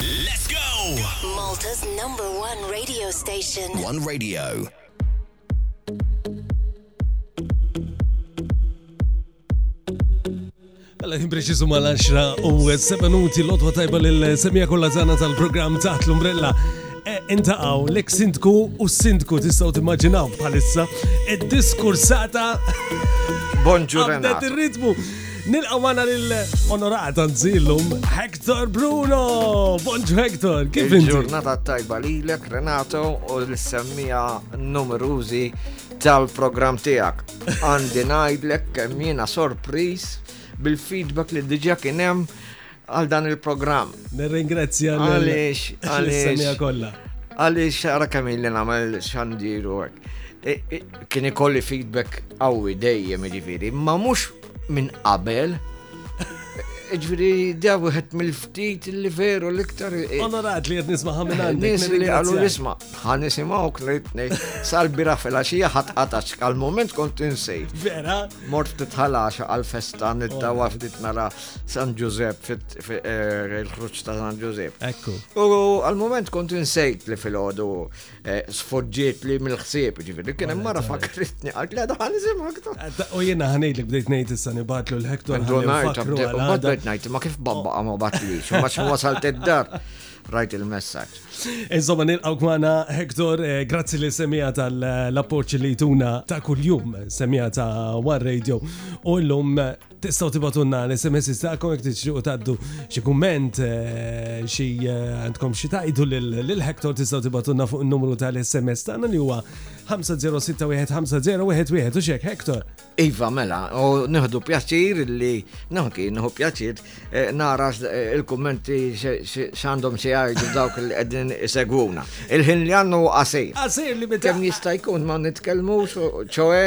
Let's go! Malta's number one radio station. One radio. Għalla jim preċizu ma l-10 u 7 minuti l-otwa tajba l-semija kolla zana tal-program taħt l-umbrella. E, inta għaw, l-ek sindku u sindku tistaw timmaġinaw bħalissa id-diskursata. Bonġu Għabdet il-ritmu. Nilqaw għana l-onorata nżillum, Dr. Bruno! Bonġu Hector, kif inti? Ġurnata tajba lilek, Renato, u l-semmija numerużi tal-program tijak. Għandi najdlek kemm jiena sorpriż bil-feedback li diġa kien hemm għal dan il-program. Nirringrazzja għaliex għaliex kollha. Għaliex ara kemm li nagħmel xandiru hekk. E, e, kien ikolli feedback qawwi dejjem jiġifieri, ma mhux minn qabel. Ġviri, da wieħed mill-ftit li veru l-iktar. Eh, Onorat li qed nismaħa minn għandek. Nis li għallu nisma, ħan nisimgħu knejtni sal-bira filgħaxija ħadd qatax għal-moment kont insej. Vera? Mort titħalaxa għal-festa niddawa ftit nara San Ġużep eh, il-ħruġ ta' San Ġużep. Ekku. U għal-moment kont insejt li fil-ħodu Eh, sfoġġiet li mill-ħsieb, ġifiri, kien hemm mara fakritni għad li għadha ħanżim aktar. Eh, u jiena ħanejt li bdejt ngħid issa nibatlu l-Hektor. Bdejt ngħid ma kif babba oh. ma batlix, ma wasalt id-dar rajt il-messaġġ. Insomma nilqgħu kmana Hector, eh, grazzi li semija tal-appoġġ li tuna ta' kuljum semija ta' War Radio u llum Tistgħu tibatulna l-SMS tagħkom jekk tixtiequ tgħaddu xi kumment eh, xi eh, għandkom xi tajdu lil Hector tistgħu tibatulna fuq in-numru tal-SMS tagħna li huwa 506150111 u xek Hector. Iva mela, u neħdu pjaċir li naħki neħu pjaċir eh, nara il-kummenti x'għandhom xi jgħidu dawk li qegħdin isegwuna. Il-ħin li għandu qasir. Qasir li meta. Kemm jista' jkun ma nitkellmux ċoe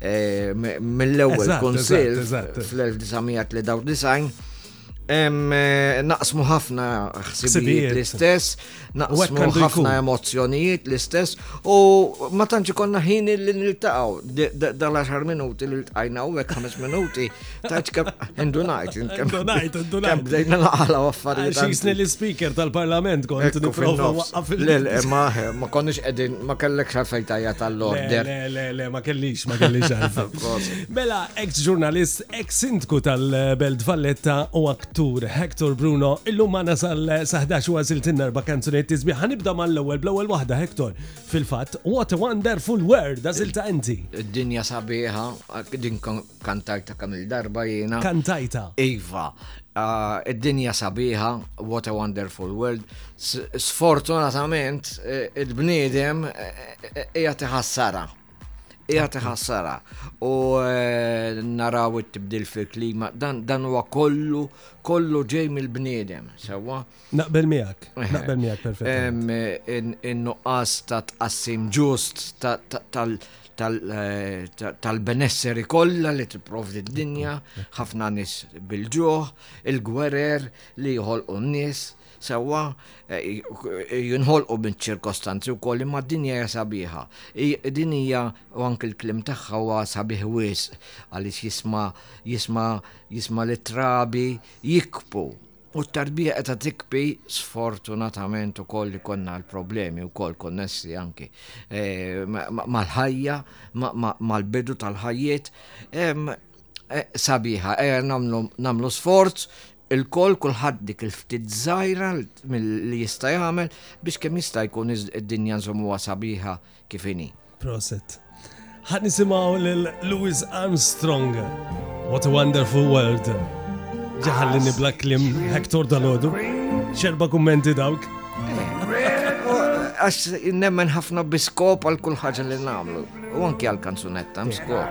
eh, mill-ewwel kunsill fl-1993 eh, naqsmu ħafna ħsibijiet l-istess, naqsmu ħafna emozzjonijiet l-istess u ma tantx konna ħin li niltaqgħu dal-10 minuti li ltqajna u hekk 5 minuti Tajt kem, indunajt, indunajt, indunajt. Kem bdejna naqala waffariet. Xisni li speaker tal-parlament kont niprofa waqqa fil Le, le, ma, ma konniex edin, ma kellek xarfej tajja tal-order. Le, le, le, ma kellix, ma kellix Mela, ex-ġurnalist, ex-sindku tal-Belt Valletta u aktur Hector Bruno, illum ma nasal saħdax u għazil tinnar bakanzunet tizbi, ħanibda mal-ewel, bl-ewel wahda Hector, fil-fat, what a wonderful world, għazil ta' enti. Dinja sabiħa, din Kantajta kemm il-darba jiena. Kantajta. Iva, ah, id-dinja sabiħa, what a wonderful world. Sfortunatament, eh, il-bniedem eh, eh, hija tiħassara. Hija tiħassara. U naraw it-tibdil fil-klima, dan huwa kollu, kollu ġej mill-bniedem, sewwa. Naqbel miegħek, naqbel miegħek perfettament. In-nuqqas ta' tqassim ġust tal-benesseri kollha li tipprovdi d-dinja, ħafna nies bil-ġuħ, il-gwerer li jħolqu n-nies, sewwa eh, jinħolqu minn ċirkostanzi wkoll imma d-dinja hija sabiħa. Din hija u anke l-klim tagħha huwa sabiħ wisq għaliex jisma' jisma' jisma' li trabi jikpu U t-tarbija qed tikpi sfortunatament ukoll li konna l-problemi wkoll konnessi anki eh, mal-ħajja, mal-bidu tal-ħajjiet. Eh, sabiħa, eh, namlu sforz il-koll kulħadd dik il-ftit żgħira li jista' jagħmel biex kemm jista' jkun id-dinja nżommuha sabiħa kif inhi. Proset. Ħad nisimgħu lil Louis Armstrong. What a wonderful world. Ġaħalli nibla klim Hector Dalodu. Xerba kummenti dawk. Għax nemmen ħafna biskop għal kull ħaġa li namlu. U anki għal kanzunetta, mskop.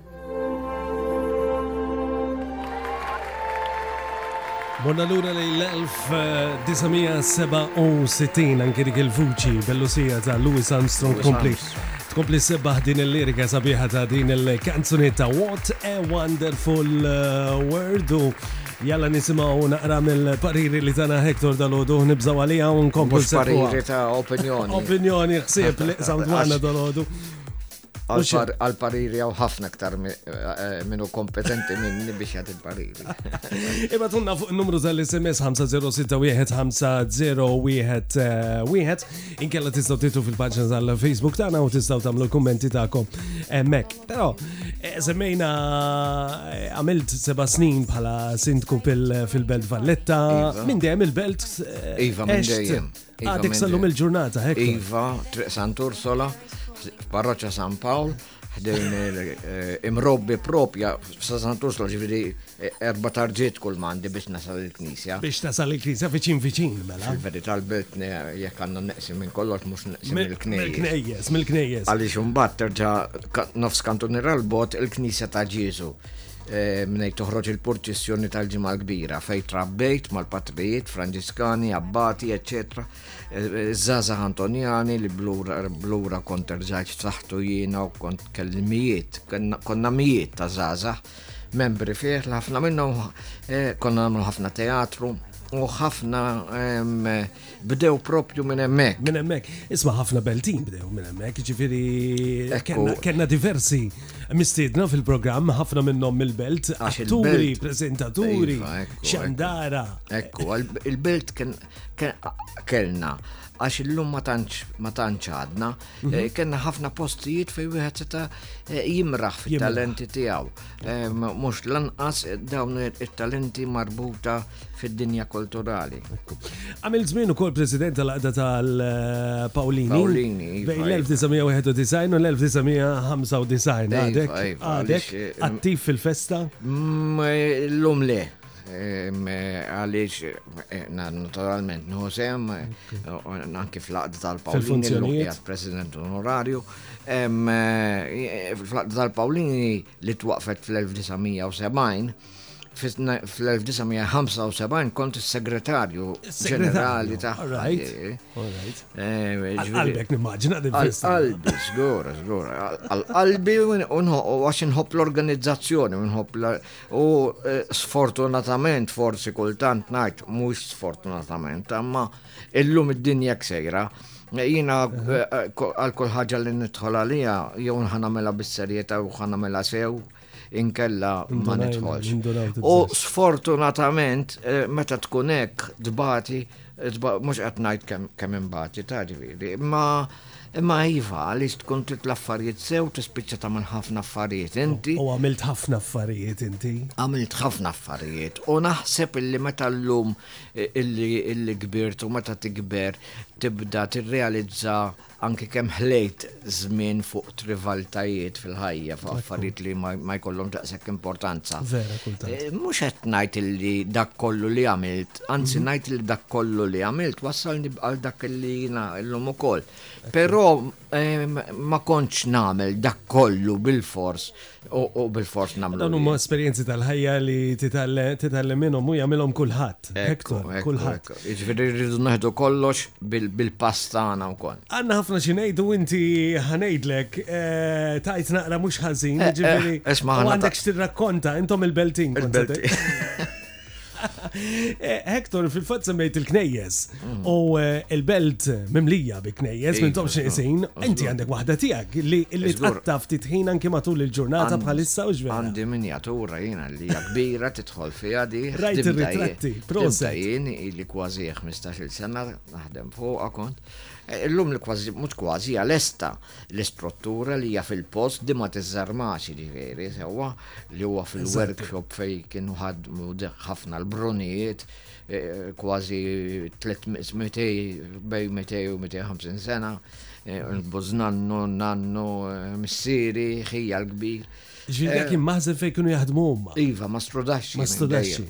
Morna lura lejn l-1967 anki dik il-vuċi bellusija ta' Louis Armstrong tkompli tkompli sebbaħ din il-lirika sabiħa ta' din il-kanzunetta What a Wonderful uh, World u jalla nisimaw naqra mill-pariri li tana Hector dal-ħodu nibżaw għalija un komplu pariri ta' opinjoni. Opinjoni xsib li samdwana dal-ħodu. Għal-pariri għaw ħafna ktar eh, minnu kompetenti minni biex għad il-pariri. Iba tunna fuq il-numru tal-SMS 5061501 inkella tistaw titu fil-paġna tal-Facebook tana u tistaw tamlu kommenti ta'kom emmek. Eh, Pero, eh, semmejna għamilt seba snin bħala sindku fil-Belt Valletta. Iva. Minn dejjem il-Belt. Iva, minn dejjem. Għadek sallum il-ġurnata, hekk. Iva, Triq Sant'Ursola, Parroċċa San Pawl, ħdejn eh, imrobbi propja sa Sant'Ursola ġifieri eh, erba' tarġiet kull mandi biex nasal il-knisja. Biex nasal il-knisja viċin viċin, mela. Veri tal-belt jekk għandna neqsim minn kollox mhux neqsim mill-knejjes. Mill-knejjes, mill-knejjes. Għaliex imbagħad terġa' nofs kantunira l-bot il-knisja ta' Ġieżu. Eh, mnej toħroġ il-purċissjoni tal-ġimgħa l-kbira fej trabbejt mal-patrijiet, Franġiskani, Abbati, eċetera, eh, Zaza Antonjani li blura kont erġajt taħtu jiena u kont kellimijiet, konna mijiet ta' Zaza, membri fih, ħafna minnhom eh, konna nagħmlu ħafna teatru u ħafna bdew propju minn hemmhekk. Minn hemmhekk. Isma' ħafna beltin bdew minn hemmhekk, ġifieri kellna diversi mistiedna fil-programm, ħafna minnhom mill-belt, atturi, preżentaturi, iva, xandara. Ekku, il-belt kien kellna għax illum ma tantx għadna, mhm. eh, kena ħafna postijiet fej wieħed seta eh, jimraħ fit-talenti tiegħu. Eh, mhux lanqas dawn it-talenti marbuta fid-dinja kulturali. Għamil żmien ukoll President tal-Aqda tal-Pawlini. Pawlini. Iva, bejn iva. l-1991 u l-1995. Iva, għadek, iva, għadek, eh, attiv fil-festa? Mm, eh, l-lum le. Eh, għalix, naturalment, nħosem, anki fl-aqda tal-Pawlini, l-lum President onorarju. Fl-aqda tal-Pawlini li twaqfet fl-1970, fl-1975 kont il-segretarju ġenerali ta' Għalbek nimmaġina Għalbi, zgur, zgur. Għalbi għax nħob l-organizzazzjoni, nħob u eh, sfortunatament forsi kultant najt, mux sfortunatament, amma illum id-dinja ksejra. Jina eh, għal kull ħaġa li nidħol għalija, jew nħanamela bis-serjeta u ħanamela sew, inkella ma nidħolx. U sfortunatament, eh, meta tkun hekk dbati, mhux qed ngħid kemm imbati ta' ġifieri, imma imma iva għaliex tkun trid l-affarijiet sew tispiċċa tagħmel ħafna affarijiet inti. U għamilt ħafna affarijiet inti. Għamilt ħafna affarijiet u naħseb illi meta llum eh, illi kbirt u meta tikber tibda tirrealizza Anki kemm ħlejt żmien fuq trivaltajiet fil-ħajja, fuq affarijiet li ma jkollhom daqshekk importanza. Vera kultant. Eh, mhux qed ngħid li dak kollu li għamilt, anzi mhm. ngħid li dak kollu li għamilt wassalni għal dak li jiena llum ukoll. Però eh, ma kontx nagħmel dak kollu bil-fors U bil-fors namlu. Dan huma esperjenzi tal-ħajja li titgħallem minnhom u jagħmilhom kulħadd. Hektor, kulħadd. Jiġifieri rridu neħdu kollox bil-pass tagħna wkoll. Għandna ħafna xi ngħidu inti ħanejdlek eh, tajt naqra mhux ħażin, eh, eh, jiġifieri. Isma' għandek x'tirrakkonta intom il-Beltin. Eh, Hector, fil-fat semmejt il-knejjes mm. u eh, il-belt mimlija bi knejjes minn tomx isin, inti għandek wahda tijak li li tqatta ftit ħin anki matul il-ġurnata bħalissa u ġvera. Għandi minjatura jina li kbira titħol fija di. Rajt il-ritratti, prosa. Jien li kważi 15 sena naħdem fuq kont. Eh, illum li kważi, mux kważi, għal-esta l-istruttura li hija fil-post di ma tizzarmax ġiveri, sewa, li huwa fil-workshop fej kienu ħadmu ħafna l-brunijiet, e, kważi 300 bej 200 u 250 sena, e, l-buż nannu, nannu, e, missiri, ħija l-kbir. Ġviri kien maħzen fej kienu jaħdmu huma. Iva, ma strudaxxi. Ma strudaxxi.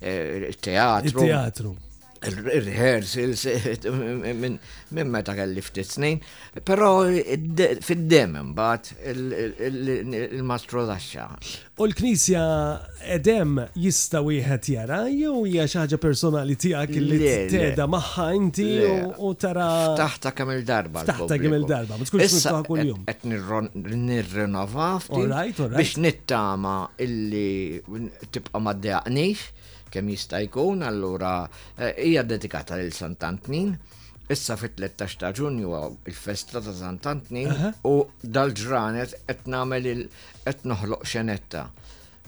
teatru. Teatru. Rehearsals minn meta kelli ftit snin, però fid-dem imbagħad il-mastru taxxa. U l-Knisja edem jista' wieħed jara jew hija xi ħaġa personali tiegħek li teda magħha inti u tara. Taħta kemm il-darba. Taħta kemm il-darba, ma tkunx miftuħa kuljum. Qed nirrinova biex nittama illi tibqa' ma ddejaqnix kemm jista' jkun, allura eh, hija dedikata lil Sant'Antnin. Issa fit-13 ta' Ġunju il-festa ta' Sant'Antnin u dal-ġranet qed nagħmel qed noħloq xenetta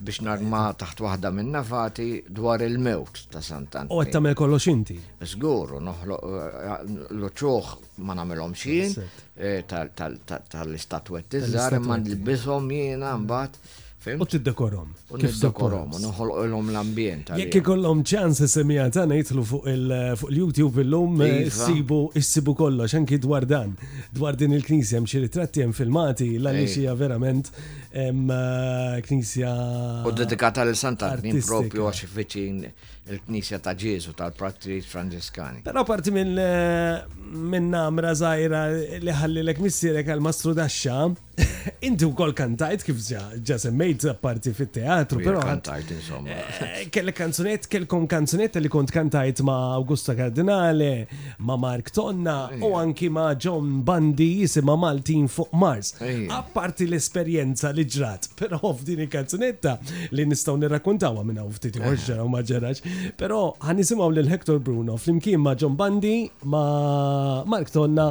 biex narma taħt waħda minn navati dwar il-mewt ta' Santan. U għattamel kollox inti. Zgur, u noħloq eh, l-uċuħ ma namilom xin eh, tal-istatwet iż-żar, ma nlbizom jiena mbagħad. U t-dekorom. U t-dekorom, u nħolqilhom l-ambjent. Jekk ikollhom ċans semija ta' ngħidlu fuq il-YouTube eh, illum eh, iva. sibu issibu kollox anki dwar dan. Dwar din il-knisja hemm xi ritratti hemm filmati l hija verament eh, knisja. U dedikata lil Santa Knin propju għax viċin il-Knisja ta' Ġesu tal-Pratrijiet Franġiskani. Però parti minn namra żgħira li ħallilek missierek għal Mastru Daxxa. Inti u kol kantajt kif ġa ġa semmejt parti fit-teatru, pero kantajt insomma. Eh, kellek kanzunet, kellkom kanzunet li kont kantajt ma' Augusta Cardinale, ma' Mark Tonna u anki ma' John Bandi jisima Maltin fuq Mars. Apparti l-esperjenza li ġrat, pero f'din il-kanzunetta li nistaw nirrakuntawa minna u ftit iħor ġara u ma ġarax, pero ħanisimaw l-Hector Bruno fl-imkien ma' John Bandi, ma' Mark Tonna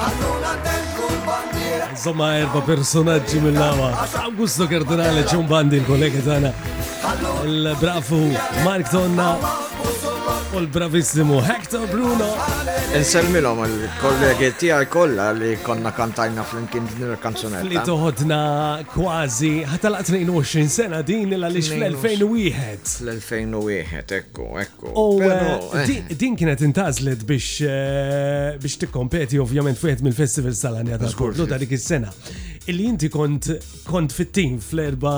Ħalluna ntellqu l-bandiera. Insomma, erba personaġġi mill-lawa. Augusto Cardinale, John Bandi, il-kollega tagħna. Il-brafu Mark Tonna u l-bravissimu Hector Bruno. Insemmilhom il-kollegi tiegħi kollha li konna kantajna flimkien din il-kanzunetta. Li toħodna kważi ħatalaq 22 sena din il għaliex fl-2001. Fl-2001, ekku, ekku. U eh, din kienet intazlet biex eh, biex tikkompeti ovvjament fuqet mill-festivals tal-għanja ta' skorlu ta' dik is-sena. Illi inti kont kont fit-tim fl-erba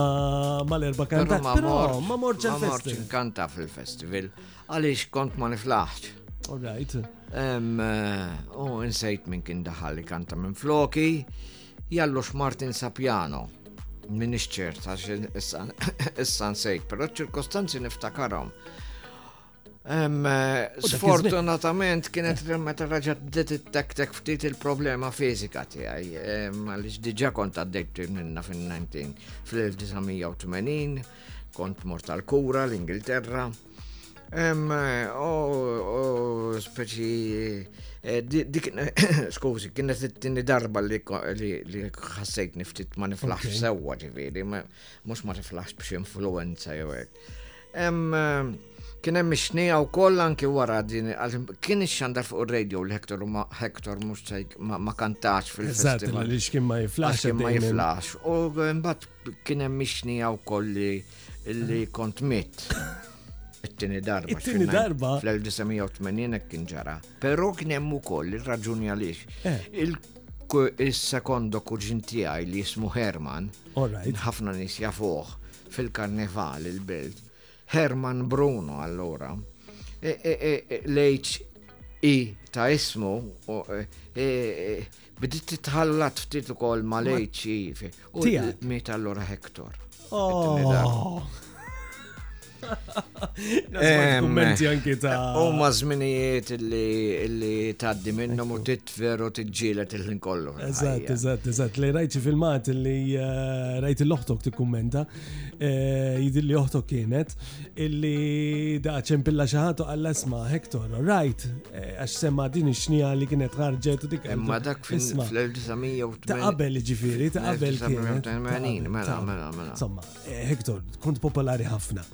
mal-erba kanta. Però ma morċ il-festival. Ma kanta fil-festival għaliex kont ma niflaħx. All right. Eh, u insejt minn kien daħal li kanta minn floki. Jallux Martin Sapiano, minix ċert għax issa nsejt, però ċirkostanzi niftakarhom. Sfortunatament kienet meta raġa bdiet it-tek-tek ftit il-problema fizika tiegħi, għaliex diġà kont għaddejt minna fin-19 fil-1980, kont mort tal-kura l-Ingilterra. Speċi eh, dik skużi, kienet it-tieni darba li ħassejt niftit ma niflaħx sewwa ġifieri, mhux ma niflaħx b'xi influenza jew hekk. Kien hemm ix-xnija wkoll anki wara din kien ix-xandar fuq ir-radio li Hector ma Hector mhux ma kantax fil-festival. Li x'kien ma jiflax. X'kien ma jiflax. U mbagħad Kien hemm mixnija wkoll li li kont mitt. It-tieni darba. It-tieni darba. Fl-1980 hekk kien ġara. Però kien hemm ukoll ir-raġuni għaliex. Eh. Il-sekondo kuġin tiegħi li jismu Herman. Ħafna nies jafuh fil-karnival il-belt. Herman Bruno allura. E, e, e, L-H-E ta' ismu Bdiet titħallat ftit ukoll ma' lejċi. U miet allura Hector. Oh. Kummenti anki ta' u ma' zminijiet li taddi minnhom u titfer u tiġġielet il-ħin kollu. Eżatt, eżatt, eżatt. Li rajt filmat li eh, rajt l-oħtok tikkummenta eh, jidilli oħtok kienet, illi da ċempilla xaħatu għalla sma Hector, right, eh, għax semma din xnija li kienet ħarġet u dik. Imma dak fil-1980. Ta' qabel ġifiri, ta' qabel kienet. Mela, mela, mela. Somma, eh, Hector, kont popolari ħafna.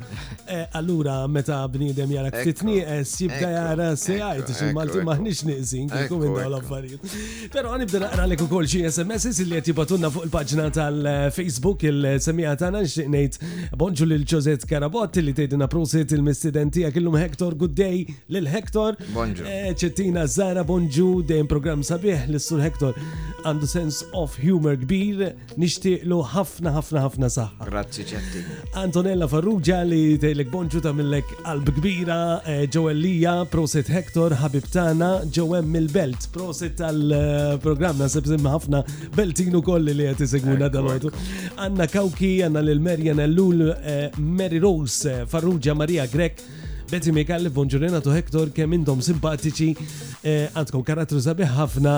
Allura, meta bnidem jara ktitni, jibda jara sejajt, xil-Malti maħnix niqsin, kiekum indaw l-affarijiet. Pero għan nibda naqra lek ukoll xi SMS li qed jibatunna fuq il-paġna tal-Facebook il-semija tagħna nixtieq ngħid bonġu lil Ġozet Karabotti li tgħidilna prosit il-mistiden tiegħek illum Hector good day lil Hector. Bonġu. Eh, Ċettina Zara bonġu dejjem programm sabiħ li sur Hector għandu sens of humor kbir. Nixtieqlu ħafna ħafna ħafna saħħa. Grazzi ċetti. Antonella Farrugia li tgħidlek bonġu tagħmillek qalb kbira, eh, Joel Lija, Prosit Hector, ħabib tagħna, Joem mill-Belt, Prosit tal-programm nasib simma ħafna Beltinu kolli li qed isegwuna dalotu. Anna Kawki, għandna lil Marian Ellul, eh, Mary Rose, eh, Farrugia Maria Grek, Betty Mikalli, Bonġurina to Hector, kemm intom simpatiċi, eh, għandkom karattru sabiħ ħafna.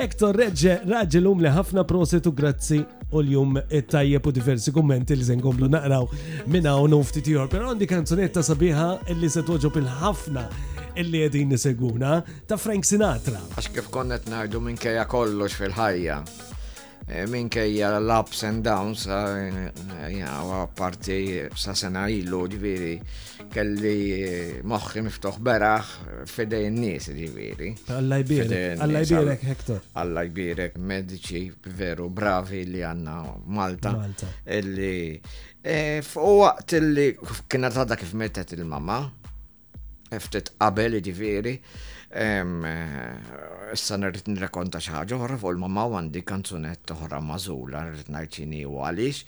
Hector reġġe raġel umli ħafna prosetu grazzi u l-jum tajjeb u diversi kummenti li zengomlu naqraw minna u nufti tijor. Pero għandi kanzunetta sabiħa illi se toġob il-ħafna illi għedin niseguna ta' Frank Sinatra. Għax kif konnet najdu minn keja kollox fil-ħajja. Eh, minkejja l-ups and downs, eh, parti sa sena ilu ġviri, kelli eh, moħħi miftuħ beraħ fidej n-nis ġviri. Alla jbirek, Alla jbirek, Hector. Alla jbirek, medici veru bravi li għanna Malta. Malta. Illi, u waqt illi kienet għadha kif metet il-mama, ftit qabel ġifieri, issa nirrid nirrakonta xi ħaġa oħra fuq il-mamma u għandi kanzunett oħra mażula rrid ngħid xini u għaliex.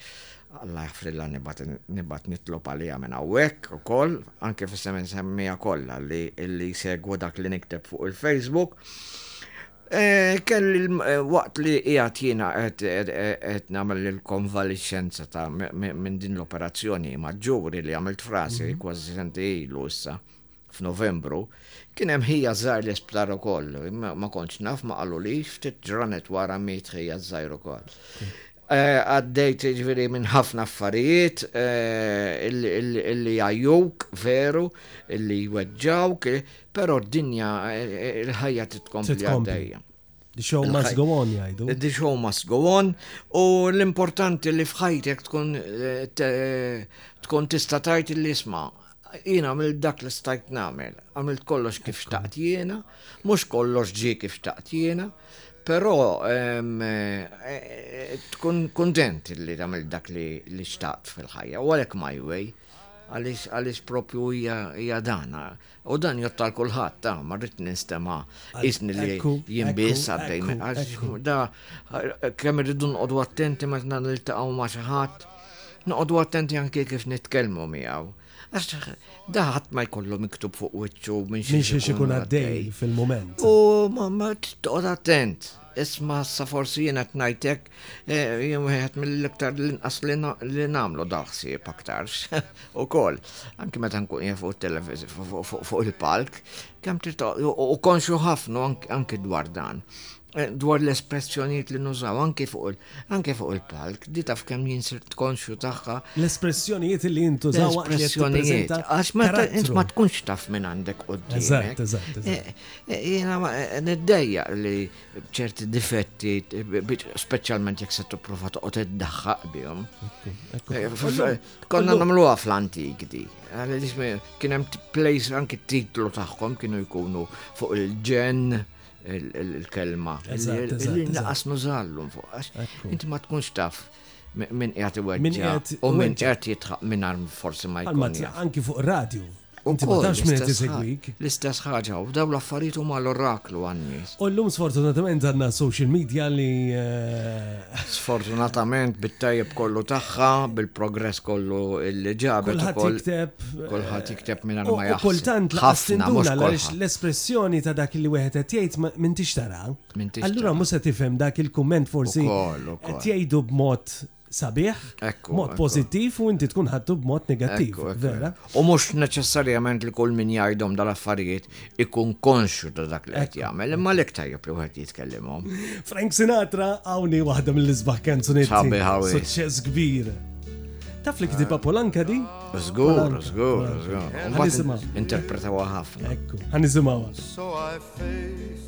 Alla jafrilla nibat nitlob għalija minn hawnhekk ukoll, anke fis-semen semmija kollha li li segwu dak li nikteb fuq il-Facebook. Kelli waqt li qiegħed jiena qed nagħmel il-konvalixxenza ta' minn din l-operazzjoni maġġuri li għamilt f'rasi kważi sentej ilu issa f'Novembru, kien hemm ħija żgħir l-isptar ukoll. Ma kontx naf ma qalulix ftit ġranet wara miet ħija żgħir ukoll. Għaddejt jiġifieri minn ħafna affarijiet li jgħajjuk veru, li jweġġgħuk, però d-dinja, il-ħajja trid tkompli għaddejja. The show must go on, jgħidu. The show must go on, u l-importanti li fħajtek tkun eh, tkun tista tajt li isma, Jien għamilt dak li stajt nagħmel, għamilt kollox kif xtaqt jiena, mhux kollox ġie kif xtaqt jiena, però ehm, eh, eh, tkun kuntent li għamilt dak li xtaqt fil-ħajja. U għalhekk my way, għaliex propju hija dana. U dan jottal kulħadd ta' ma rrid ninstema' isni li jimbis għaddej. Da kemm irridu nqogħdu attenti meta niltaqgħu ma' xi ħadd Noqogħdu attenti anke kif nitkellmu miegħu. Għax da ħadd ma jkollu miktub fuq wiċċu minn xi xi ikun għaddej fil-mument. U ma toqgħod attent. Isma' sa forsi jiena qed ngħidlek eh, jien wieħed mill-iktar l-inqas li nagħmlu daħsieb aktarx ukoll. Anki meta nkun jien fuq il-palk, kemm trid u konxu ħafna anki dwar dan. Eh, dwar l-espressjoniet li nużaw anke fuq anke fuq il-palk, di taf kemm jien sirt konxju tagħha. L-espressjonijiet li jintużaw l-espressjonijiet għax meta int ma tkunx taf minn għandek qudiem. Eżatt, eżatt. Eh, eh, jiena niddejja li ċerti difetti, speċjalment jekk se tipprova toqgħod iddaħħaq bihom. Konna nagħmluha fl-antik di. Kien hemm place anki titlu tagħhom kienu jkunu fuq il-ġen il-kelma. Li naqas nużallum fuq. Inti ma tkunx taf minn qed iweġġa u minn qed jitħaq minn arm forsi ma jkunx. Anki fuq radio. U kollox minn qed isegwik. L-istess ħaġa, u daw l-affarijiet huma l-oraklu għan-nies. U llum sfortunatament għandna social media li eh, Sfortunatament bit-tajjeb kollu tagħha, bil-progress kollu li ġabet Kulħadd ukoll. jikteb. Kulħadd jikteb mingħajr U ma u jaħseb. kultant laqqas Ħafna, mhux tinduna għaliex kulħadd. l-espressjoni ta' dak li wieħed qed jgħid ma- m'intix tara. M'intix Allura tara. mhux se tifhem dak il-kumment forsi Ukoll, ukoll. qed jgħidu b'mod sabiħ, Ekku, mod ekku. pożittiv u inti tkun ħadtu b'mod negattiv. Ekku, ekku. Vera? U mhux neċessarjament li kull min jgħidhom dal-affarijiet ikun konxju ta' dak li qed jagħmel, imma lek tajjeb li wieħed jitkellimhom. Frank Sinatra hawnhi waħda mill-isbaħ kanzunetti. Sabiħa wisq. Suċċess kbir. Taf li ktiba Polanka di? Żgur, Polanka. żgur, żgur. Ħa nisimgħu. Mbagħad interpretawha ħafna. Ekku, ħa nisimgħuha. So I face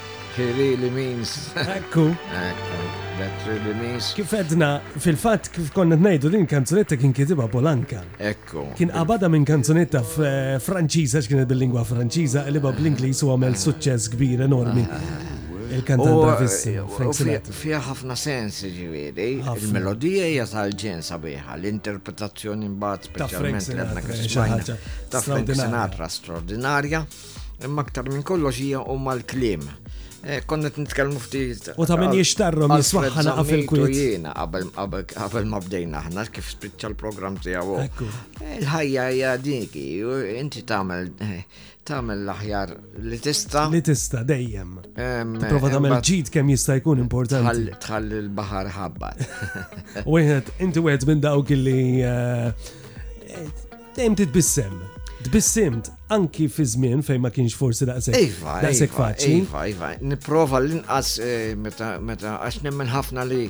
He really means. Ekku. Ekku. That really means. Kif edna, fil-fat, kif konna t-najdu din kanzunetta kien kitiba Polanka. Ekku. Kien qabada minn kanzunetta eh, franċiza, x'kienet bil-lingwa franċiza, li bab l-Inglis u għamel suċċess kbir enormi. Ah, ah, ah. Il-kantant bravissimo, Frank Sinatra. Fija ħafna sens ġiviri, il-melodija hija tal-ġen sabiħa, l-interpretazzjoni mbagħad speċjalment l-ebna kif ta' Frank Sinatra straordinarja. Imma aktar minn kollox hija huma l-kliem. Eh, Konnet nitkellmu ftit. U ta' min jixtarrom jiswaħħa naqa fil-kwiet. Jiena qabel ma bdejna aħna kif spiċċa l-programm tiegħu. Eh, il-ħajja hija diki, inti tagħmel eh, tagħmel l-aħjar li tista. Li tista dejjem. Prova tagħmel ġid kemm jista' jkun importanti. Tħall il-baħar ħabbar. Wieħed inti wieħed minn dawk li Dejjem titbissem. Tbissimt anki fi żmien fejn ma kienx forsi daqshekk. Iva, daqshekk iva, faċli. Iva, iva, nipprova l-inqas eh, meta meta għax nemmen ħafna li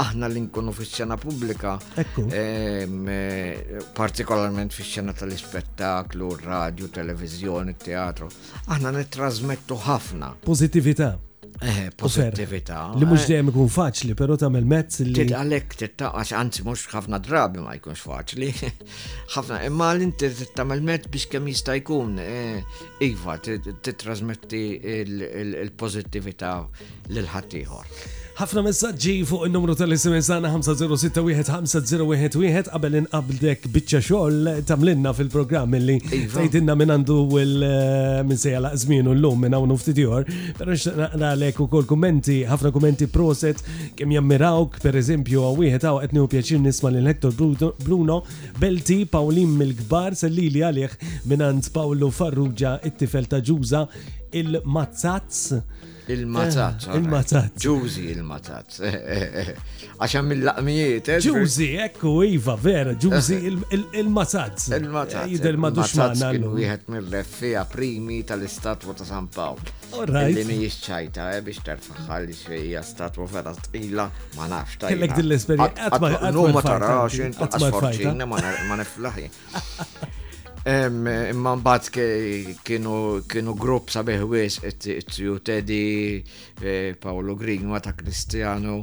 aħna li nkunu fis-sena pubblika. Ekku. Ehm, eh, partikolarment fis-sena tal-ispettaklu, radio, televizjoni, teatru. Aħna nittrasmettu ħafna. Pożittività. Eh, Pozittività. Li mhux eh. dejjem ikun faċli, però tagħmel mezz li. Għalhekk tittaqax, anzi mhux ħafna drabi ma jkunx faċli. Ħafna imma l inti tagħmel mezz biex kemm jista' jkun eh, iva titrasmetti il-pożittività lil ħaddieħor. Ħafna messaġġi fuq il-numru tal-SMS għana 5061501 qabel inqabdek biċċa xogħol tamlinna fil-programm illi iva. tgħidilna minn għandu il-minn eh, sejja laqżmienu l-lum minn hawn ftit Pero xtaq naqra lek u kol kummenti, ħafna kummenti proset, kem jammirawk, per eżempju, għawihet għaw etni u pjaċir nisma l Hector Bruno, Belti, Pawlin mil-gbar, sellili għalih minant Pawlu Farrugia, it-tifel ta' ġuza, il-mazzazz. Il-mazzazz. Eh, il-mazzazz. Ġuzi il-mazzazz. Għax hemm il-laqmijiet, eh? Ġużi, ekku, iva, vera, ġużi, il-mazazz. Il-mazazz. Eh, Jidel madux maħna. Kienu wieħed mir-refija primi tal-istatwa ta' San Pawl. Orrajt. Li mi jisċajta, eh, biex terfaħħal li xejja statwa vera tqila, ma nafx ta' Kellek din l-esperjenza. Għatma ma tarax, għatma ma niflaħi. Imma mbagħad kienu kienu grupp sabiħ wis it-tju Teddy, eh, Paolo Grigma ta' Kristjanu,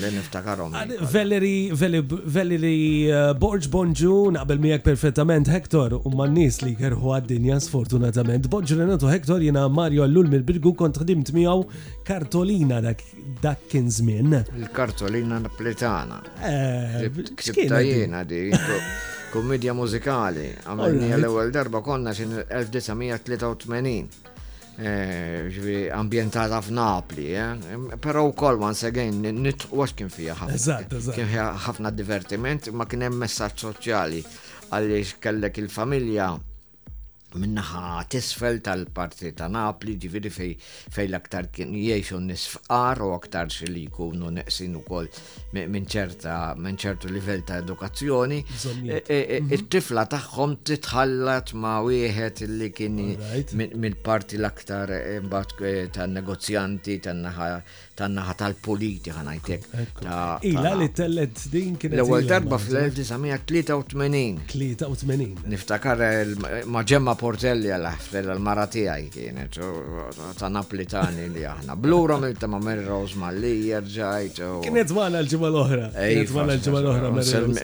Le niftakarhom jien kollha. Valery, Veli, Valery Borg, Bonġu, naqbel miegħek perfettament, Hector, huma n-nies li jkerrħu għad-dinja sfortunatament. Bonġu Renato Hector, jiena Mario Ellul mill-Birgu kont ħdimt miegħu kartolina dak dak kien żmien. Il-kartolina Naplitana. Eh, Ktibta x'kienet din? jiena di. ko- Kummedja mużikali. Għamilni Alright. l-ewwel darba konna xin 1983. Eh, ġvi ambiental għaf Napli, eh? pero u koll once again, nitqu għax kien fija ħafna. Eżatt, eżatt. Kien fija ħafna divertiment, ma kien hemm messaġġ soċjali għaliex kellek il-familja minnaħa tisfel tal-parti ta' Napli, ġifiri fej, fej l-aktar kien jiexu nisfqar u aktar li jkunu neqsin u koll minn ċerta minn ċertu livell ta' edukazzjoni, e, e, e, mhm. it-tifla tagħhom titħallat ma' wieħed li kien mill-parti l-aktar imbagħad tan-negozjanti tan-naħa tal-politika ngħidlek. Ila li tellet din kien l-ewwel darba fl-1983. 83. Niftakar ma' ġemma Portelli għal ħfel għal-mara tiegħi kienet ta' Naplitani li aħna. Blura mill-ta' ma' Mary Rose Malli, jerġajt. Kienet maħna l-ġimma l-oħra. Kienet maħna l-ġimma l-oħra.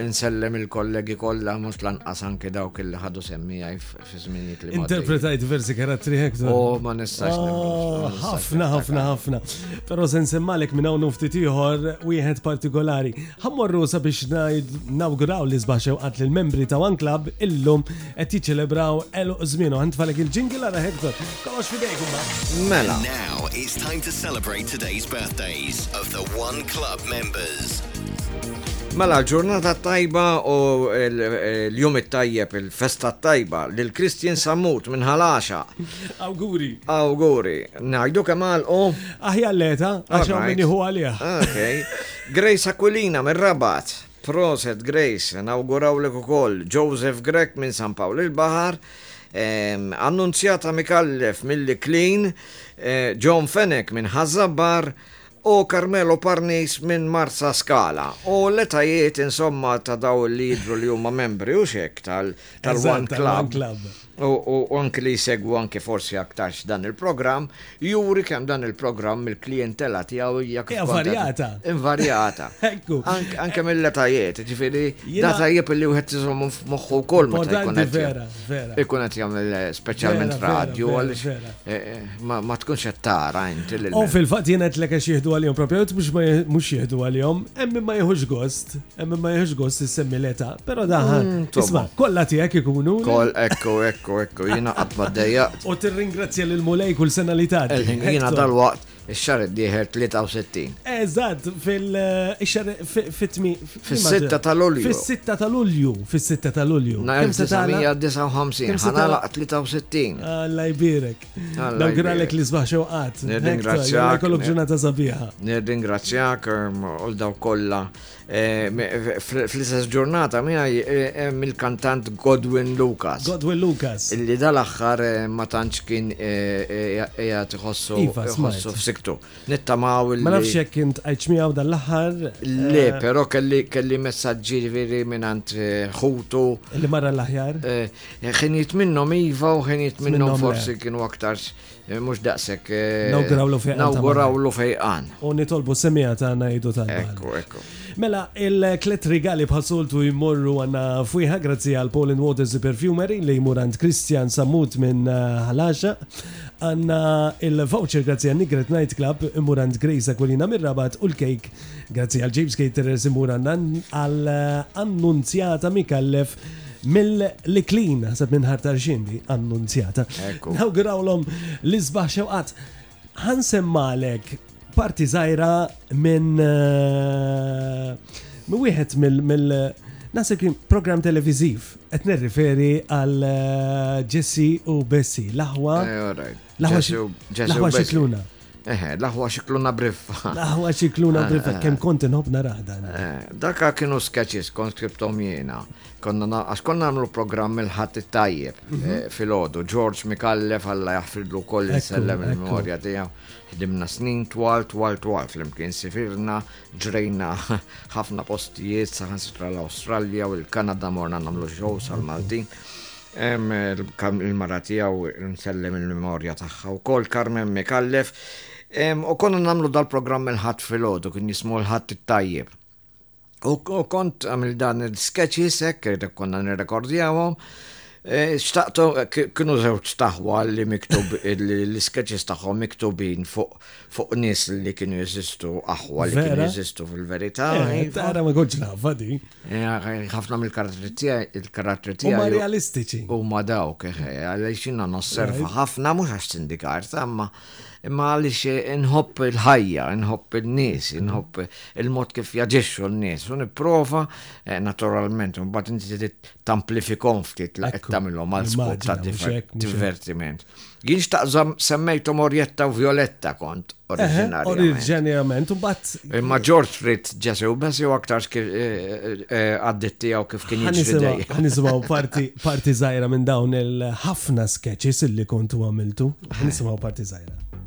Nsellem il-kollegi kollha mhux lanqas anke dawk il ħadu semmija fi żminijiet li. Interpretajt diversi karattri hekk. U oh, ma nistax. Ah, ħafna, ħafna, ħafna. Però se nsemmalek minn hawn ftit ieħor wieħed partikolari. Ħammorru sabiex nawguraw li sbaħ xewqat lill-membri ta' One Club illum qed jiċċelebraw eluq żmienu. Ħant falek il-ġingil għara Hector. Kollox fidejk Mela. Now it's time to celebrate today's birthdays of the One Club members. Mela, ġurnata tajba u l-jum it-tajjeb, il-festa tajba, l-Kristjan Sammut minn ħalaxa. Awguri. Awguri. Najdu kemal u. Aħja l-leta, għaxħu minni hu għalija. Ok. Grace Aquilina minn rabat. Proset Grace, nawgurawlek ukoll. Joseph Grech minn San Pawl il-Baħar, Annunzjata Micallef mill-Iklin, John Fenech minn Ħaż-Żabbar, u Carmelo Parnis minn Marsaskala. U l-etajiet insomma ta' daw li jidhru li huma membri hux hekk tal-One Club. u anki li jsegwu anki forsi aktarx dan il-programm, juri kemm dan il-programm mill-klijentela tiegħu hija kif. Invarjata. Invarjata. Ekku. Anke mill-etajiet, ġifieri da tajjeb li wieħed iżommu f'moħħu wkoll meta jkun qed. Vera, vera. Ikun qed jagħmel speċjalment radju għaliex Ma tkunx qed tara inti lil. U fil-fatt jien qedlek għax jieħdu għalihom propju biex ma mhux jieħdu għalihom, hemm ma jieħux gost, hemm ma jieħux gost issemmi l-età, però daħan. Mm, Isma' kollha tiegħek ikunu. Koll ekku ekku ekku jiena qatt ma dejjaqt. U tirringrazzja lil Mulej kull sena li tgħaddi. Jiena dal-waqt Ix-xar id-dieħel 63. Eżatt, fil-xar fit-tmi. Fis-sitta ta' Lulju. Fis-sitta ta' Lulju. Fis-sitta ta' Lulju. Kemm se tagħna? 1959. Ħana laqgħet 63. Alla jbirek. Daw gralek li sbaħ xewqat. Nirringrazzjak. Kollok ġurnata sabiħa. Nirringrazzjak um, u daw kollha Fl-istess ġurnata miegħi hemm il-kantant Godwin Lucas. Godwin Lucas. Illi dal-aħħar ma tantx kien qiegħed iħossu iva, f'siktu. Nittamaw il Ma nafx jekk int qajt miegħu dal-aħħar. Le, però kelli kelli messaġġi veri mingħand ħutu. Illi marra l-aħjar. Ħinit minnhom iva u ħinit minnhom forsi kienu aktar Eh, mhux daqshekk. Eh, nawgurawlu fejqan. Nawgurawlu fejqan. U nitolbu semija ta' ngħidu ta' Ekku, ekku. Mela, il-tlet rigali bħasoltu jmorru għanna fwiħa grazzi għal Poland Waters Perfumery li jmur għand Christian Sammut minn eh, Ħalaxa. Għanna il-voucher grazzi għal Nigret Night Club imur għand Grace Aquilina mir-Rabat u l-kejk grazzi għal James Caterers imur għanna għal annunzjata Mikallef Mill-liklin, ħaseb minn ħar tarxin di, annunzjata. Nawgurawlhom li sbaħ xewqat. Ħan semmalek parti zaħira minn eh, wieħed mill Nasib kien program televiziv, qed nirriferi għal eh, Jessi u Bessi, l-aħwa. Eh, l-aħwa xikluna. Eħe, l-aħwa xikluna briffa. L-aħwa xikluna eh, briffa, eh. kem kont inħob narahda. Eh, daka kienu sketches, kont skriptom jena. Konna għax konna għamlu programm il-ħat tajjeb mhm. fil-ħodu. George Mikallef għalla jaħfidlu koll sellem il-memorja tijaw. Ħdimna snin twal, twal, twal, flimkien sifirna, ġrejna ħafna postijiet, saħan sitra l-Australja u l-Kanada morna namlu xow sal-Maltin. Il-mara tiegħu nsellem il-memorja tagħha wkoll Carmen Mikallef. U konna nagħmlu dal-programm il-ħadd filgħodu kien jismu l-ħadd it-tajjeb. U kont għamil dan il-sketches hekk li konna nirrekordjawhom. E, xtaqtu kienu żewġ taħwa li miktub l-sketches tagħhom miktubin fuq fuq nis li kienu jeżistu aħwa li kienu jeżistu fil-verità. Eh, iva. Tara ma konċ nafa di. Eh, ħafna mill-karattri tiegħi. Huma realistiċi. Huma dawk, eh, għaliex jiena nosserva ħafna mhux għax sindikar, imma imma għaliex inħobb il-ħajja, inħobb il-nies, inħobb il-mod kif jaġixxu n-nies. U nipprova naturalment mbagħad inti tamplifikom ftit la qed tagħmilhom għal skop ta' divertiment. Jien xtaqt zam semmejtom Orjetta u Violetta kont oriġinarjament. Oriġinarjament, u bat. Imma George Fritz ġesew besi u aktar eh, eh, eh, għadditti għaw kif kien jġvidej. Nisimaw parti zaħira minn dawn il-ħafna sketches illi kontu għamiltu. Nisimaw parti zaħira.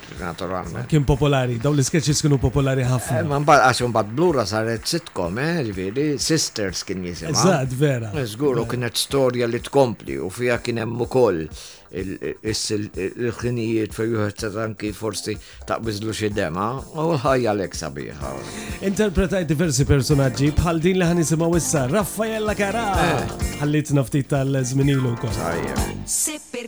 Naturalment. Kien popolari, dawn l-isketches kienu popolari ħafna. Imma mbagħad għax imbagħad Blura saret sitcom, eh, ġifieri, Sisters kien jisimha. Eżatt, vera. Żgur, u kienet storja li tkompli u fiha kien hemm ukoll il-ħinijiet fejn wieħed seta' anki forsi taqbiżlu xi dema u l-ħajja lek sabiħa. Interpretajt diversi personaġġi bħal din li ħan nisimgħu issa Raffaella Cara. Eh. Ħallitna ftit tal-żminilu wkoll. Tajjeb. Sipper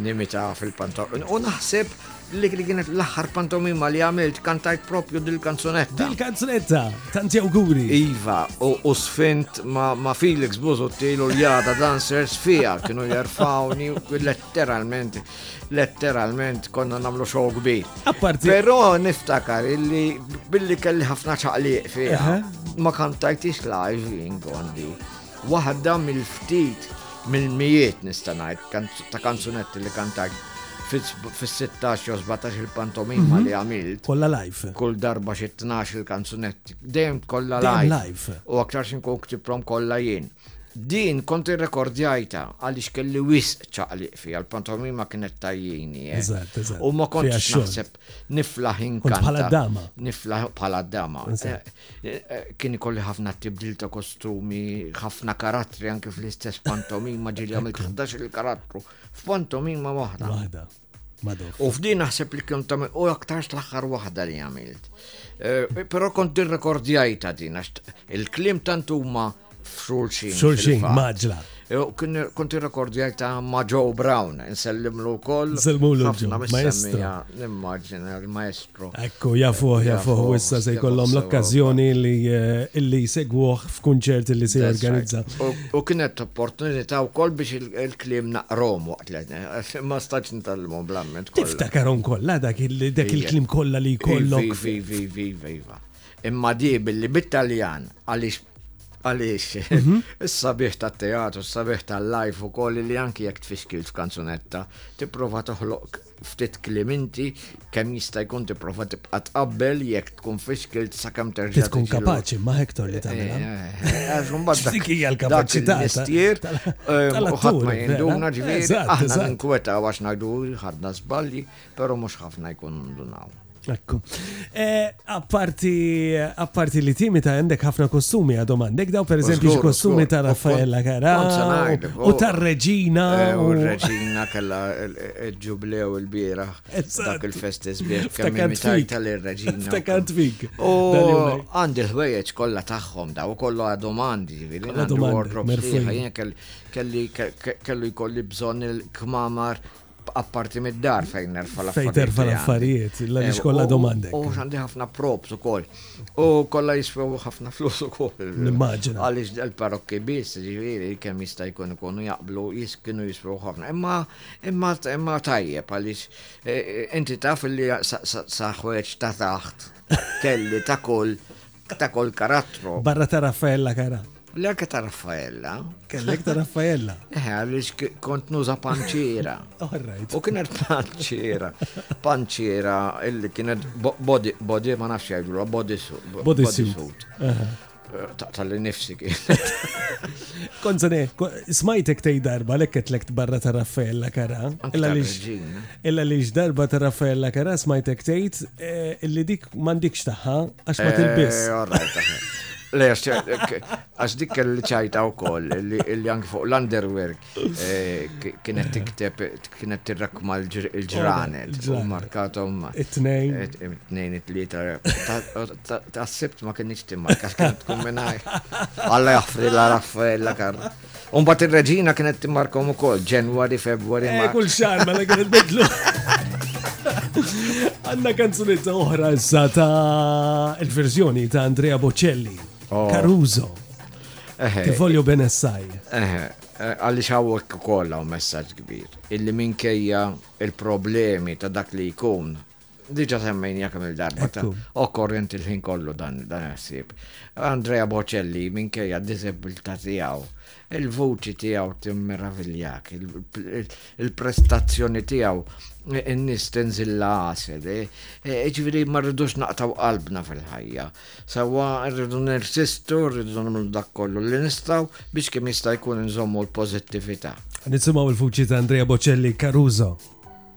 nimita fil-pantomima. U naħseb li li kienet l-aħħar pantomima li għamilt kantajt propju dil-kanzunetta. Dil-kanzunetta, tanti awguri. Iva, u sfint ma Felix Buzuttil u l-jada dancers fija kienu jarfawni letteralment, letteralment konna namlu xow kbir. Apparti. Pero niftakar illi billi kelli ħafna ċaqliq fija. Ma kantajtix live jingondi. Waħda mill-ftit mill-mijiet nista' ngħid ta' kanzunetti li kantajt fis-16 jew 17 il-pantomima mhm. li għamilt. Kolla live. Kull darba xi 12 il-kanzunetti. Dejjem kollha live. U aktar xi nkun ktibhom kollha jien. Din kont irrekordjajta għaliex kelli wisq ċaqliq fi għal pantomima kienet tajjini. Eh. Eżatt, eżatt. U ma kontx naħseb niflaħ inkanta. Bħala dama. Niflaħ bħala dama. Eh, Kien ikolli ħafna tibdil ta' kostumi, ħafna karattri anke fl-istess pantomima ġili għamilt 11 il-karattru f'pantomima waħda. Waħda. U f'din naħseb li kien tam u aktarx l-aħħar waħda li għamilt. Eh, però kont dirrekordjajta din għax il-klim tant huma f'xulxin. F'xulxin, maġla. Kunti rekordjaj ta' ma' Joe Brown, nsellimlu kol. Nsellimlu ħafna mistemmija, nimmaġina l-maestro. Ekku, jafuħ, jafuħ, wissa se jkollom l-okkazjoni li eh, li segwuħ f'kunċert li se jorganizza. U kienet opportunità u kol biex il-klim naqrom waqt l eh, ma staċ nitallmu blamment. Tiftakarom kolla dak il-klim kolla li kollok. Viva, viva, viva. Imma di billi bit-Taljan għaliex Għaliex, mhm. is-sabiħ ta' teatru, s-sabiħ ta' live u koll li anki jek tfiskil f'kanzunetta, tipprova toħloq ftit kliminti kemm jista' jkun tipprova tibqa' tqabbel jekk tkun fiskilt sakemm terġa' tkun kapaċi ma' Hector li tagħmilha. Eh, eh, eh, dik hija l-kapaċità. Mistier u ħadd ma jinduna ġifieri aħna ninkweta għax ngħidu ħadna żbalji, però mhux ħafna jkun ndunaw. Ekku. Eh, apparti, apparti li timi ta' għandek ħafna kostumi għadhom għandek daw per eżempju kostumi ta' Raffaella Kara u ta' Reġina. Eh, u Reġina kalla ġublew il-bira dak il-festis biex kemm mitajta li Reġina. Ftakant fik. U għandi l-ħwejjeġ kollha tagħhom daw kollu għadhom għandi. Għadhom għandhom. Kelli kellu jkolli bżonn il-kmamar apparti mid-dar fejn nerfa l-affarijiet. Fejn terfa l-affarijiet, l għalix kolla domandek. U xandi ħafna props u koll. U kolla jisfew ħafna flus u koll. Immaġina. Għalix dal-parokki bis, ġiviri, kem jista jkun ikunu jaqblu, jiskinu jisfew ħafna. Imma, imma, imma tajjeb, għalix, e, e, inti taf li saħħuħeċ ta' taħt, kelli ta' koll, Ta' kol karattru. Barra ta' Raffaella Kara. L-anke ta' Raffaella. Kellek ta' Raffaella. Eħe, għalix kont nuża panċiera. U kienet panċiera. Panċiera illi kienet body, body ma nafx jgħidlu, body suit. Body suit. Eh, tal-li nifsi kienet. Konzane, smajtek tej darba lekket lekt barra ta' Raffaella kara. Illa li Illa għaliex darba ta' Raffaella Kara smajtek tgħid eh, li dik m'għandikx tagħha għax ma tilbis. Eh, all right, aħna. Le, għax- eh, għax dik kelli ċajta u koll, li anki fuq l-underwear eh, k- kienet tikteb, kienet tirrakma l-ġr- il-ġranet, u Ġranet. markatom. It-tnejn. it- It-tnejn, it-tlieta, ta- ta- ta' sibt ma kienx timmarka, kienet tkun minnaj. Alla jaħfri la Raffaella Karra. Umbat il-reġina kienet timmarkom ukoll, January, February, eh, March. Kull xar ma mela kienet bidlu. Għanna kanzunetta oħra issa ta' il-verżjoni ta' Andrea Bocelli, oh. Caruso. Ti voglio bene assai. Eh, għalli xawwek kolla u messaġġ kbir. Illi minkejja il-problemi ta' dak li jkun Diġa semmejnija kemm il-darba ta' okkorrent il-ħin kollu dan dan ħsieb. Andrea Bocelli minkejja d-diżabilità tiegħu, il-vuċi tiegħu timmeraviljak, il-prestazzjoni tiegħu in-nies tinżilla għasel. Eh? Eh, ġifieri ma rridux naqtaw qalbna fil-ħajja. Sawa rridu nirsistu, rridu nagħmlu dak kollu li nistgħu biex kemm jista' jkun inżommu l-pożittività. Nisimgħu l-vuċi ta' Andrea Bocelli Caruso.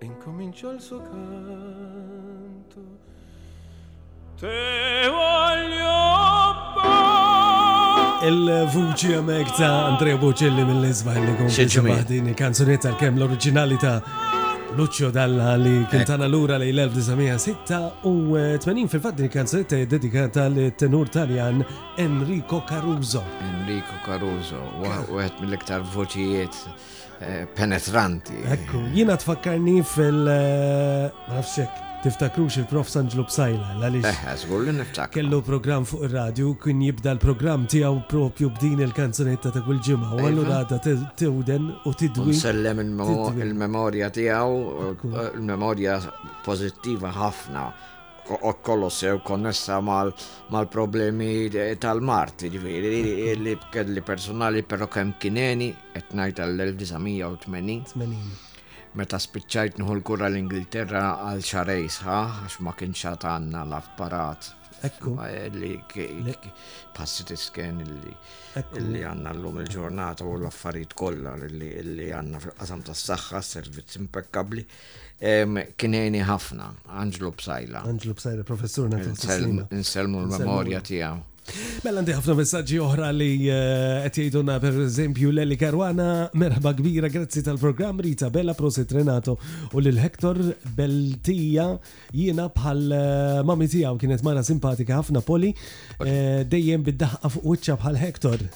Incomincio il suo canto. Te voglio Il-vuċi għamek ta' Andrea Bocelli mill-Izbajli kun xieġibaħ din il-kanzunetta l-kem l-oriġinali ta' Lucio Dalla li kien tana l-ura li l-1986 fil-fat din il-kanzunetta dedikata l-tenur taljan Enrico Caruso. Enrico Caruso, għet mill-iktar vuċijiet eh, penetranti. Ekku, jina tfakkarni fil- eh, nafxek, tiftakrux il-prof Sanġlu Bsajla, l-għalix. Eħe, zgur li niftak. Kellu program fuq il-radio, kien jibda l-program tijaw propju b'din il-kanzunetta ta' kull ġimma, u għallu rada t-tewden u tidwi. Sellem il-memorja tijaw, il-memorja pozittiva ħafna kolossew konnessa mal-problemi tal-mart, ġviri, li kelli personali, pero kem kieneni, qed ngħid għall-1980. 80. Meta spiċċajt nieħu l-kura l-Ingilterra għal xarej sħaħ għax ma kienx għandna l-apparat Ekku. Eh, li passi tisken li għanna l-lum il-ġurnata u l-affarijiet kollha li għanna fil-qasam tas saħħa servizz impeccabli. Kinejni ħafna, Anġlu Bsajla. Anġlu Bsajla, professur natu Nselmu l-memorja tijaw. Mela għandi ħafna messaġġi oħra li eh, qed jgħidulna pereżempju Leli Karwana, merħba kbira, grazzi tal-programm Rita Bella Prosit Renato u lil Hector Beltija jiena bħal eh, mami tiegħu kienet mara simpatika ħafna poli eh, dejjem bid-daħqa fuq wiċċa bħal Hector.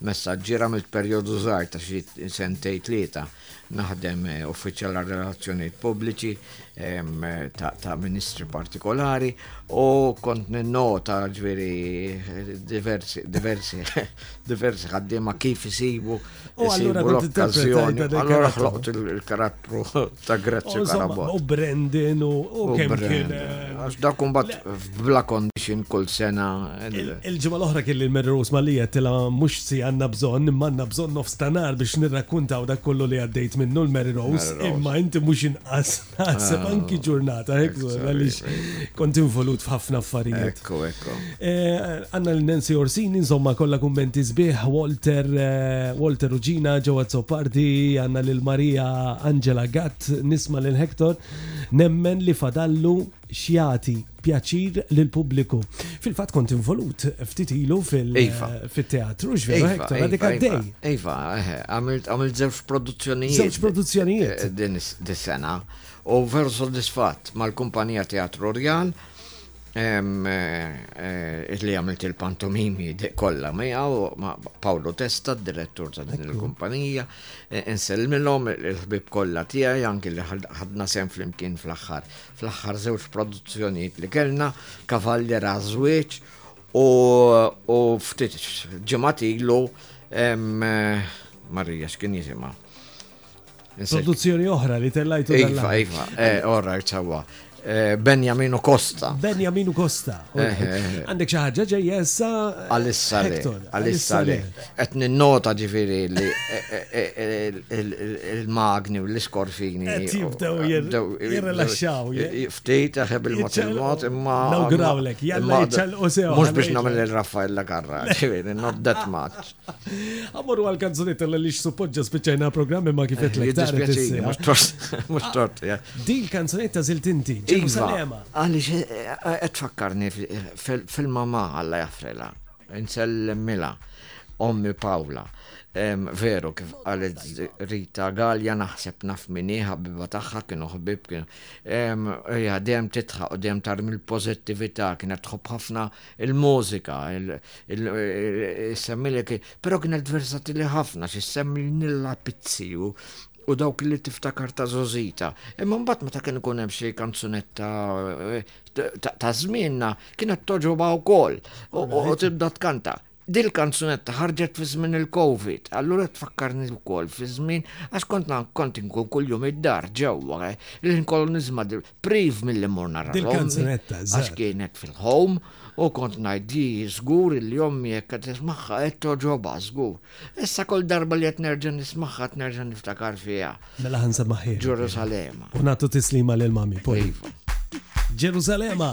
Messaġġi, Għamilt perjodu żgħir ta' xi sentejn tlieta naħdem uffiċjal għar-relazzjonijiet pubbliċi ta' ministri partikolari u kont ninnota ġveri diversi diversi diversi ħaddiema kif isibu isibu l-okkażjoni. Allora ħloqt il-karatteristiċi Ta' Grazzi oh, Karabot. U Brendan u kemm kien. Eh, Għax da kumbat f'bla condition kull sena. Il-ġimgħa l-oħra kelli l-Merrus Malija tila mhux si għandna bżonn, imma għandna bżonn nofs tanar biex nirrakkuntaw dak kollu li għaddejt minnu l-Mary Rose, imma inti mhux inqas naħseb ah, anki ġurnata hekk għaliex kont involut f'ħafna affarijiet. Ekku, ekku. Għanna l-Nancy Orsini, insomma, kolla kummenti zbieħ, Walter, eh, Walter Uġina, ġewad Sopardi, għanna l-Maria Angela Gatt, nisma l-Hector, nemmen li fadallu xjati pjaċir lil pubbliku. Fil-fat kont involut ftit ilu iva. fil-teatru, ġveru, Hector, iva, għadik iva, għaddej. Iva, għamilt għamilt zewġ produzzjonijiet. Zewġ produzzjonijiet. Eh, din sena. U veru soddisfat mal-kumpanija teatru Rjan li għamilt il-pantomimi kollha miegħu ma' Paolo Testa, d-direttur ta' din il-kumpanija, e, insellmilhom il-ħbib kollha tiegħi anki li ħadna sem flimkien fl-aħħar fl-aħħar żewġ produzzjonijiet li kellna, Kavalli Rażwieġ u ftit ġimgħat ilu Marija x'kien jisimha. Produzzjoni oħra li tellajtu dan. Iva, iva, eh, all right, sawa. Eh, Benjaminu Costa. Benjaminu Costa. Eh, Għandek xi ħaġa ġejja issa. Alissa li. Alissa li. Qed ninnota ġifieri li il-magni u l-iskorfini. Qed jibdew jirrilaxxaw. Ftit aħeb il-mod il-mod imma. Nawgrawlek, jalla jċellqu sew. Mhux biex nagħmel il-Raffaella Garra, ġifieri not that much. Għamur għal kanzunetta l lix suppoġġa spiċajna programmi ma kifet l Dispjaċini, mux tort, mux ah, tort. Di l-kanzunetta zilt inti, Ġerusalema. Iva, Għalix, eh, eh, eh, tfakkarni fil-mama għalla jaffrela, mila, ommi Pawla. Veru, kif għalet Rita Galja naħseb naf minni ħabiba taħħa kienu ħbib kienu. Ja, dem titħaq u dem tarmi l-pozittivita kienet tħob ħafna il-mużika, il-semmi li però kienet versatili ħafna, xi semmi nilla pizzi u u dawk li tiftakar ta' Zozita. Imma mbagħad meta kien ikun hemm xi kanzunetta eh, ta' żmienna kienet toġobha wkoll u tibda tkanta. Dil kanzunetta ħarġet fi żmien il-Covid, allura tfakkarni wkoll fi żmien għax kont kont inkun kuljum id-dar ġewwa, eh, l-inkolonizma priv mill-li mur nara l-ommi, għax kienet fil-ħom, u kont najd li zgur li ommi jek għat nismaħħa għed toġoba zgur. Issa kol darba li għed nerġa nismaħħa għed nerġa niftakar fija. Mela għan samaħħi. Ġerusalema. U natu tislima l-mami, poi. Iva. Ġerusalema.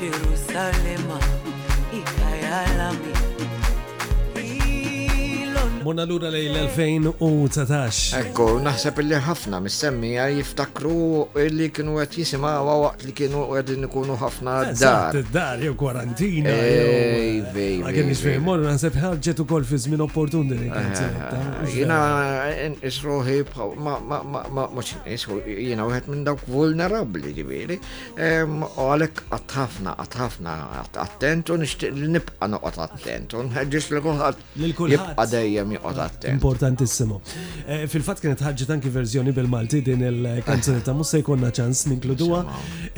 Ġerusalemm ika jgħallami. Murna l-ura lej l-2019. Ekku, naħseb li ħafna mis-semmija jiftakru li kienu għet jisimawa waqt li kienu għet nikunu ħafna dar. Dar, jew kwarantina. Ej, vej. Għagħen nisfejn, morru naħseb ħarġet u kol fi zmin opportun din il-kanzunetta. Jina, isruħi, ma, ma, ma, ma, ma, Nisħu jiena wieħed minn dawk vulnerabbli ġifieri, u għalhekk qatt ħafna, qatt ħafna attent u nixtieq li nibqa' noqgħod attent u nħeġġeġ li kulħadd jibqa' dejjem joqgħod attent. Importantissimu. Eh, fil-fatt kienet ħarġet anki verżjoni bil-Malti din il-kanzuni ta' mhux se jkollna ċans ninkluduha.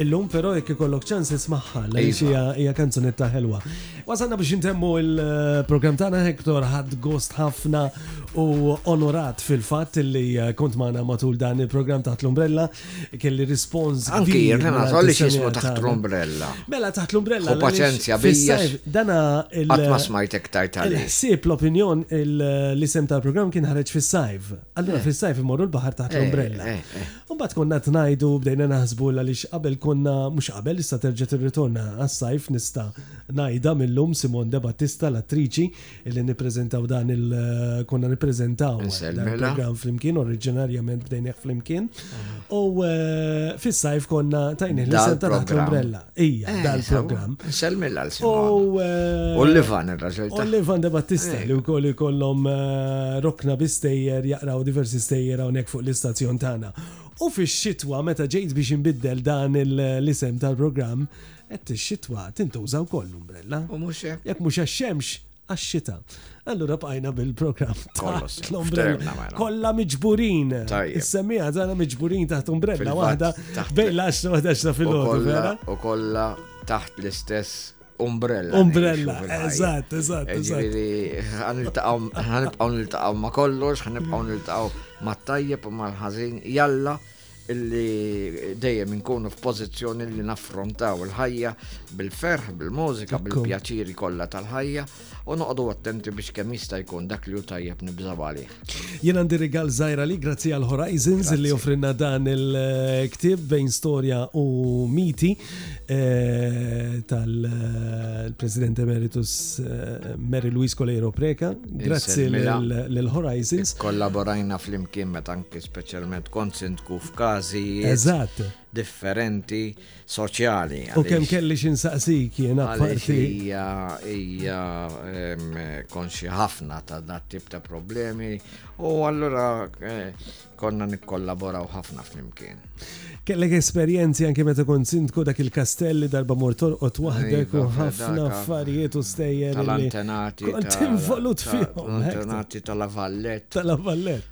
Illum però jekk ikollok ċans ismagħha, l-għaliex iva. hija kanzunetta ħelwa. Wasalna biex intemmu il-program tagħna Hector ħadd gost ħafna u onorat fil-fatt li eh, kont magħna matul dan il-program taħt l-umbrella kelli rispons Anki Renata, għalli xismu taħt l-umbrella. Mela taħt l-umbrella. U paċenzja bija. Dana il- Għatma smajt iktar tal-ħsib l-opinjon l-isem tal-program kien ħareġ fis-sajf. Allura fis-sajf imorru l-baħar taħt eh, l-umbrella. Eh, eh. U bat konna tnajdu bdejna naħsbu għaliex qabel konna mhux qabel issa terġa' tirritorna għas-sajf nista' ngħidha mill-lum Simon De Battista l-attriċi li nippreżentaw dan il konna nippreżentaw dan il-programm flimkien oriġinarjament bdejnieh flimkien. U eh, fis-sajf konna tajni li senta taħt l-umbrella. Ija, eh, dal-programm. Selmil għal U eh, Olivan il-raġel. Olivan de Battista li u koll kollom rokna bistejjer jaqraw diversi stejjer hawnhekk fuq l-istazzjon tagħna. U fix-xitwa meta ġejt biex inbiddel dan l-isem tal-programm, qed ix-xitwa tintuża wkoll l-umbrella. U mhux hekk. Jekk mhux għax-xemx għax-xita. Allura bqajna bil-programm taħt l-ombrella. Mela. Kolla miġburin. Is-semmija tagħna miġburin taħt umbrella waħda bejn l-10 u 11 fil-ħodu, vera? U kolla taħt l-istess umbrella. Umbrella, eżatt, eżatt. Ġifieri ħanibqgħu niltaqgħu ma' kollox, ħanibqgħu niltaqgħu mat-tajjeb u mal-ħażin, jalla. illi dejjem inkunu f'pożizzjoni li naffrontaw il-ħajja bil-ferħ, bil-mużika, bil-pjaċiri kollha tal-ħajja u noqogħdu attenti biex kemm jista' jkun dak li hu tajjeb nibżaw għalih. Jien għandi rigal żgħira li grazzi għal Horizons li offrinna dan il-ktieb bejn storja u miti eh, tal-President Emeritus eh, Mary Louise Coleiro Preca. Grazzi l-Horizons. Kollaborajna fl-imkien meta anke Speċjalment kont sindku f'każijiet. Eżatt. Differenti soċjali. U kemm kelli x'insaqsik jiena parti. Hija hija konxi ħafna ta' dat tip ta' problemi u allura eh, konna nikkollaboraw ħafna flimkien. Kellek esperjenzi anke meta kont sindku dak il-kastelli darba mor torqod waħdek u ħafna affarijiet u stejjer. Tal-antenati. Kont involut fihom. Antenati tal-avallet. Tal-avallet.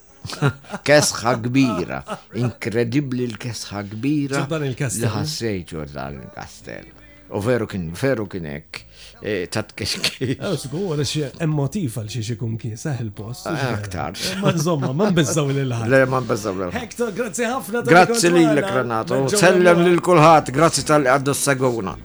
Kesħa kbira, inkredibli l-kesħa kbira li ħassejtu dan il-kastell. U veru kien, veru kien hekk, e, ta' tkexkix. Oh, Sigur, hemm motiv għal xiex ikun kiesaħ eh, il-post. Eh, aktar. Eh, ma nżomma, ma nbizzaw lil ħadd. Le, ma nbizzaw lil ħadd. Hector, grazzi ħafna. Grazzi lilek Renato, sellem lil kulħadd, grazzi tal-qaddu s-seguna.